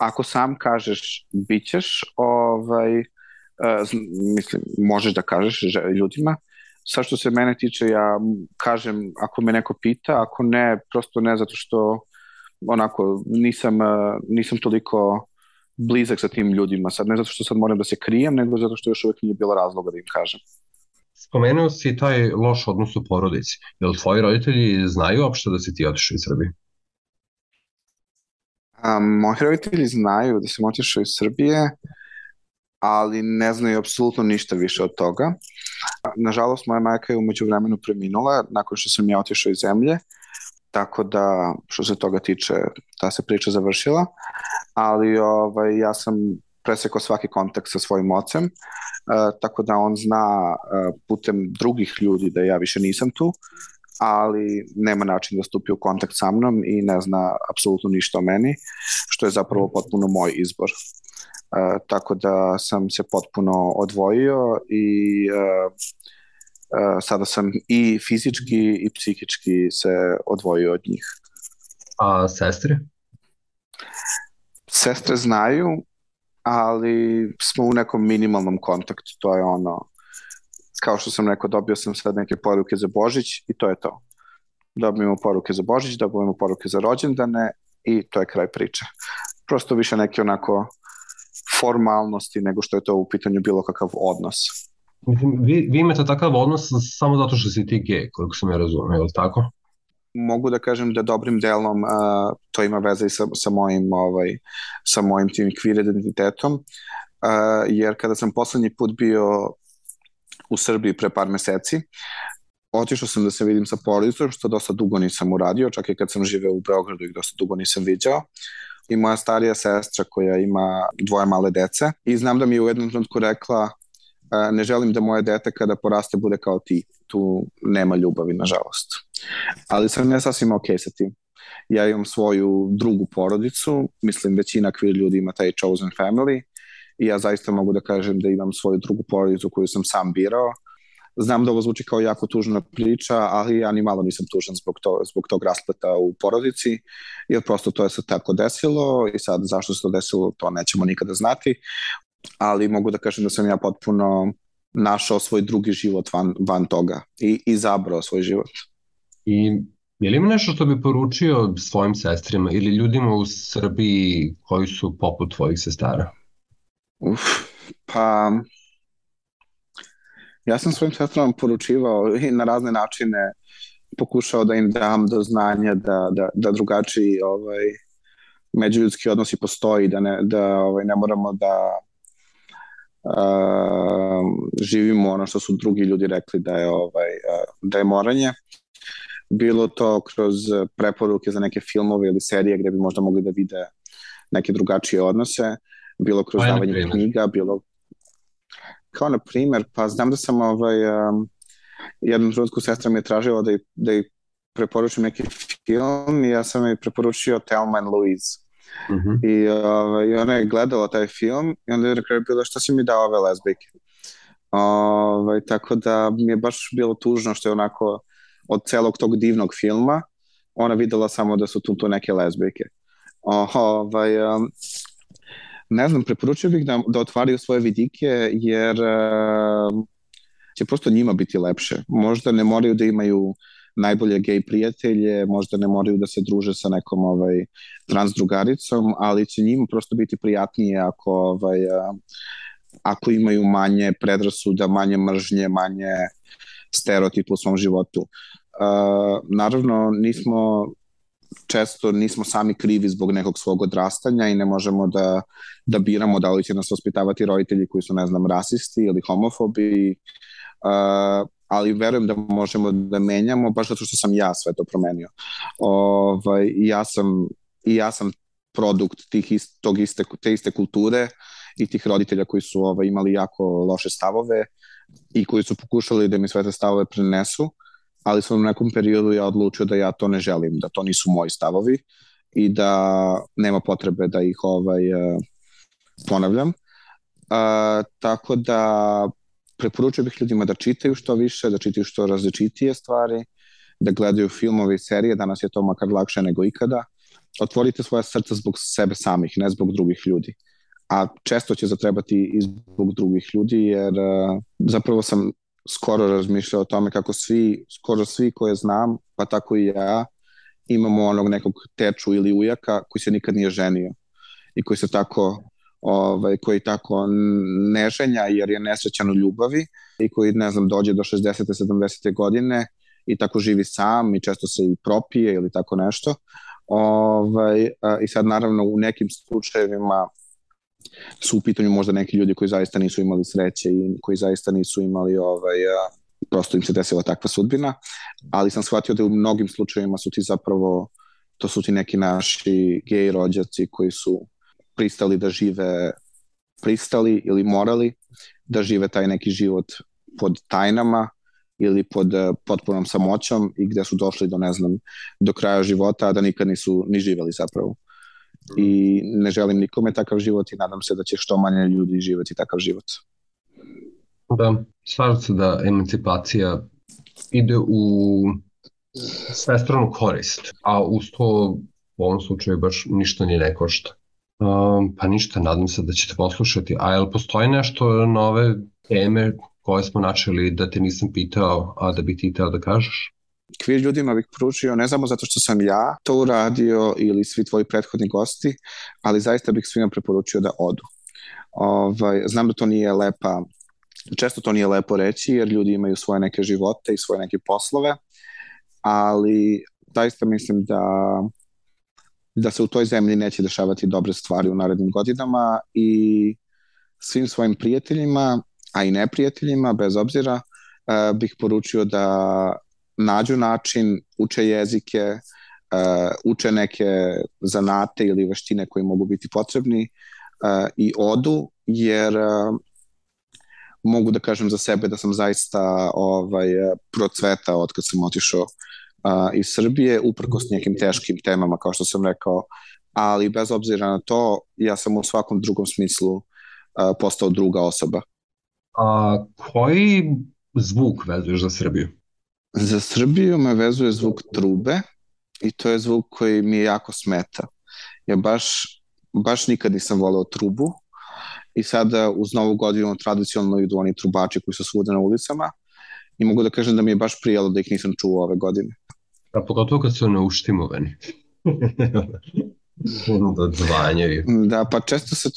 Ako sam kažeš, bit ćeš, ovaj, uh, mislim, možeš da kažeš ljudima. Sa što se mene tiče, ja kažem, ako me neko pita, ako ne, prosto ne zato što onako nisam, nisam toliko blizak sa tim ljudima. Sad ne zato što sad moram da se krijem, nego zato što još uvek nije bilo razloga da im kažem. Spomenuo si taj loš odnos u porodici. Jel tvoji roditelji znaju uopšte da si ti otišao iz Srbije? A, moji roditelji znaju da sam otišao iz Srbije, ali ne znaju apsolutno ništa više od toga. Nažalost, moja majka je umeđu vremenu preminula nakon što sam ja otišao iz zemlje, tako da što se toga tiče ta se priča završila ali ovaj, ja sam presekao svaki kontakt sa svojim ocem, uh, tako da on zna uh, putem drugih ljudi da ja više nisam tu, ali nema način da stupi u kontakt sa mnom i ne zna apsolutno ništa o meni, što je zapravo potpuno moj izbor. Uh, tako da sam se potpuno odvojio i uh, uh, sada sam i fizički i psihički se odvojio od njih. A sestre? sestre znaju, ali smo u nekom minimalnom kontaktu, to je ono, kao što sam rekao, dobio sam sad neke poruke za Božić i to je to. Dobijemo poruke za Božić, dobijemo poruke za rođendane i to je kraj priče. Prosto više neke onako formalnosti nego što je to u pitanju bilo kakav odnos. Mislim, vi, vi imate takav odnos samo zato što si ti gej, koliko sam ja razumio, je li tako? mogu da kažem da dobrim delom uh, to ima veze i sa, sa mojim ovaj, sa mojim tim queer identitetom uh, jer kada sam poslednji put bio u Srbiji pre par meseci otišao sam da se vidim sa porodicom što dosta dugo nisam uradio čak i kad sam živeo u Beogradu i dosta dugo nisam viđao i moja starija sestra koja ima dvoje male dece i znam da mi je u jednom trenutku rekla ne želim da moje dete kada poraste bude kao ti. Tu nema ljubavi, nažalost. Ali sam ja sasvim ok sa tim. Ja imam svoju drugu porodicu, mislim većina queer ljudi ima taj chosen family i ja zaista mogu da kažem da imam svoju drugu porodicu koju sam sam birao znam da ovo zvuči kao jako tužna priča, ali ja ni malo nisam tužan zbog, to, zbog tog raspleta u porodici, jer prosto to je se tako desilo i sad zašto se to desilo, to nećemo nikada znati, ali mogu da kažem da sam ja potpuno našao svoj drugi život van, van toga i izabrao svoj život. I je li ima nešto što bi poručio svojim sestrima ili ljudima u Srbiji koji su poput tvojih sestara? Uf, pa ja sam svojim sestrama poručivao i na razne načine pokušao da im dam do znanja da, da, da drugačiji ovaj, međuljudski odnosi postoji, da ne, da, ovaj, ne moramo da uh, živimo ono što su drugi ljudi rekli da je, ovaj, uh, da je moranje. Bilo to kroz preporuke za neke filmove ili serije gde bi možda mogli da vide neke drugačije odnose, bilo kroz davanje knjiga, bilo kao na primer, pa znam da sam ovaj, um, jednom trenutku sestra mi je tražila da, da i preporučim neki film i ja sam joj preporučio Thelma and Louise. Mm -hmm. I, ovaj, I ona je gledala taj film i onda je na kraju bilo šta si mi dao ove lesbijke. Ovaj, tako da mi je baš bilo tužno što je onako od celog tog divnog filma ona videla samo da su tu, tu neke lesbijke. Ovaj, um, ne znam, preporučio bih da, da otvaraju svoje vidike, jer uh, će prosto njima biti lepše. Možda ne moraju da imaju najbolje gej prijatelje, možda ne moraju da se druže sa nekom ovaj, trans drugaricom, ali će njima prosto biti prijatnije ako, ovaj, uh, ako imaju manje predrasuda, manje mržnje, manje stereotipa u svom životu. Uh, naravno, nismo često nismo sami krivi zbog nekog svog odrastanja i ne možemo da, da biramo da li će nas ospitavati roditelji koji su, ne znam, rasisti ili homofobi, uh, ali verujem da možemo da menjamo baš zato što sam ja sve to promenio. Ovaj, ja sam, I ja sam produkt tih ist, tog iste, te iste kulture i tih roditelja koji su ovaj, imali jako loše stavove i koji su pokušali da mi sve te stavove prenesu ali sam u nekom periodu ja odlučio da ja to ne želim, da to nisu moji stavovi i da nema potrebe da ih ovaj, e, ponavljam. Uh, tako da preporučujem bih ljudima da čitaju što više, da čitaju što različitije stvari, da gledaju filmove i serije, danas je to makar lakše nego ikada. Otvorite svoje srca zbog sebe samih, ne zbog drugih ljudi. A često će zatrebati i zbog drugih ljudi, jer uh, zapravo sam skoro razmišljao o tome kako svi, skoro svi koje znam, pa tako i ja, imamo onog nekog teču ili ujaka koji se nikad nije ženio i koji se tako ovaj, koji tako ne ženja jer je nesrećan u ljubavi i koji, ne znam, dođe do 60. 70. godine i tako živi sam i često se i propije ili tako nešto. Ovaj, I sad naravno u nekim slučajevima su u pitanju možda neki ljudi koji zaista nisu imali sreće i koji zaista nisu imali ovaj, prosto im se desila takva sudbina, ali sam shvatio da u mnogim slučajevima su ti zapravo, to su ti neki naši gej rođaci koji su pristali da žive, pristali ili morali da žive taj neki život pod tajnama ili pod potpunom samoćom i gde su došli do, ne znam, do kraja života, a da nikad nisu ni živeli zapravo i ne želim nikome takav život i nadam se da će što manje ljudi živeti takav život. Da, slažem se da emancipacija ide u svestranu korist, a uz to u ovom slučaju baš ništa ni ne košta. Um, pa ništa, nadam se da ćete poslušati. A jel postoji nešto nove teme koje smo načeli da te nisam pitao, a da bi ti teo da kažeš? Queer ljudima bih pručio ne samo zato što sam ja to uradio ili svi tvoji prethodni gosti, ali zaista bih svima preporučio da odu. Ovaj, znam da to nije lepa, često to nije lepo reći jer ljudi imaju svoje neke živote i svoje neke poslove, ali zaista mislim da da se u toj zemlji neće dešavati dobre stvari u narednim godinama i svim svojim prijateljima, a i neprijateljima, bez obzira, uh, bih poručio da nađu način, uče jezike, uh, uče neke zanate ili veštine koji mogu biti potrebni uh, i odu, jer uh, mogu da kažem za sebe da sam zaista ovaj, procvetao od kad sam otišao uh, iz Srbije, uprkos nekim teškim temama, kao što sam rekao, ali bez obzira na to, ja sam u svakom drugom smislu uh, postao druga osoba. A koji zvuk vezuješ za Srbiju? Za Srbiju me vezuje zvuk trube i to je zvuk koji mi jako smeta. Ja baš, baš nikad nisam voleo trubu i sada uz novu godinu tradicionalno idu oni trubači koji su svuda na ulicama i mogu da kažem da mi je baš prijelo da ih nisam čuo ove godine. A pogotovo kad su neuštimovani. <laughs> <laughs> da dzvanjaju. Da, pa često se,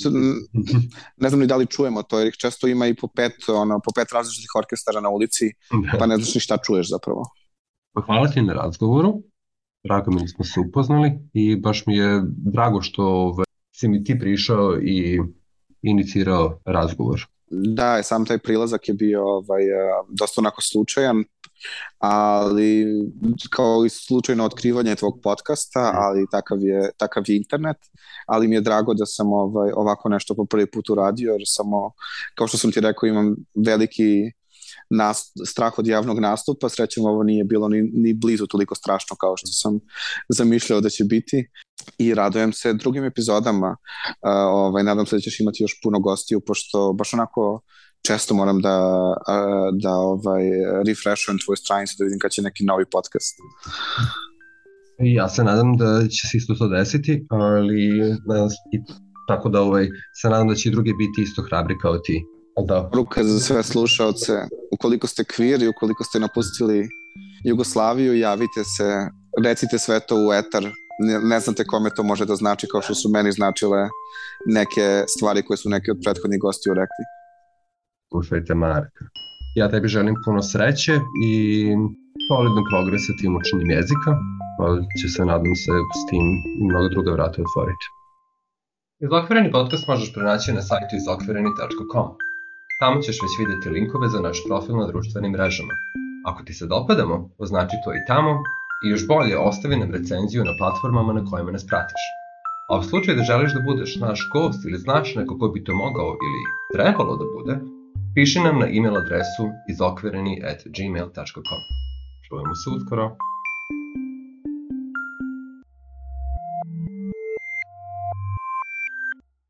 ne znam ni da li čujemo to, jer ih često ima i po pet, ono, po pet različitih orkestara na ulici, da. pa ne znaš ni šta čuješ zapravo. Pa hvala ti na razgovoru, drago mi da smo se upoznali i baš mi je drago što ovaj, si mi ti prišao i inicirao razgovor. Da, sam taj prilazak je bio ovaj, dosta onako slučajan, ali kao i slučajno otkrivanje tvog podcasta, ali takav je, takav je internet, ali mi je drago da sam ovaj, ovako nešto po prvi put uradio, jer samo, kao što sam ti rekao, imam veliki nas, strah od javnog nastupa, srećem ovo nije bilo ni, ni blizu toliko strašno kao što sam zamišljao da će biti i radujem se drugim epizodama. Uh, ovaj, nadam se da ćeš imati još puno gostiju, pošto baš onako često moram da, da ovaj, refreshujem tvoju stranicu da vidim kad će neki novi podcast. Ja se nadam da će se isto to desiti, ali i, tako da ovaj, se nadam da će i drugi biti isto hrabri kao ti. Da. Ruka za sve slušalce, ukoliko ste kvir i ukoliko ste napustili Jugoslaviju, javite se, recite sve to u etar, ne, ne znate kome to može da znači kao što su meni značile neke stvari koje su neki od prethodnih gostiju rekli slušajte Marka. Ja tebi želim puno sreće i solidan progres sa tim učenjem jezika, pa će se, nadam se, s tim i mnogo druga vrata otvoriti. Izokvireni podcast možeš pronaći na sajtu izokvireni.com. Tamo ćeš već videti linkove za naš profil na društvenim mrežama. Ako ti se dopadamo, označi to i tamo i još bolje ostavi nam recenziju na platformama na kojima nas pratiš. A u slučaju da želiš da budeš naš gost ili znaš neko ko bi to mogao ili trebalo da bude, Piši nam na e-mail adresu izokvereni at gmail.com. Čujemo se uskoro.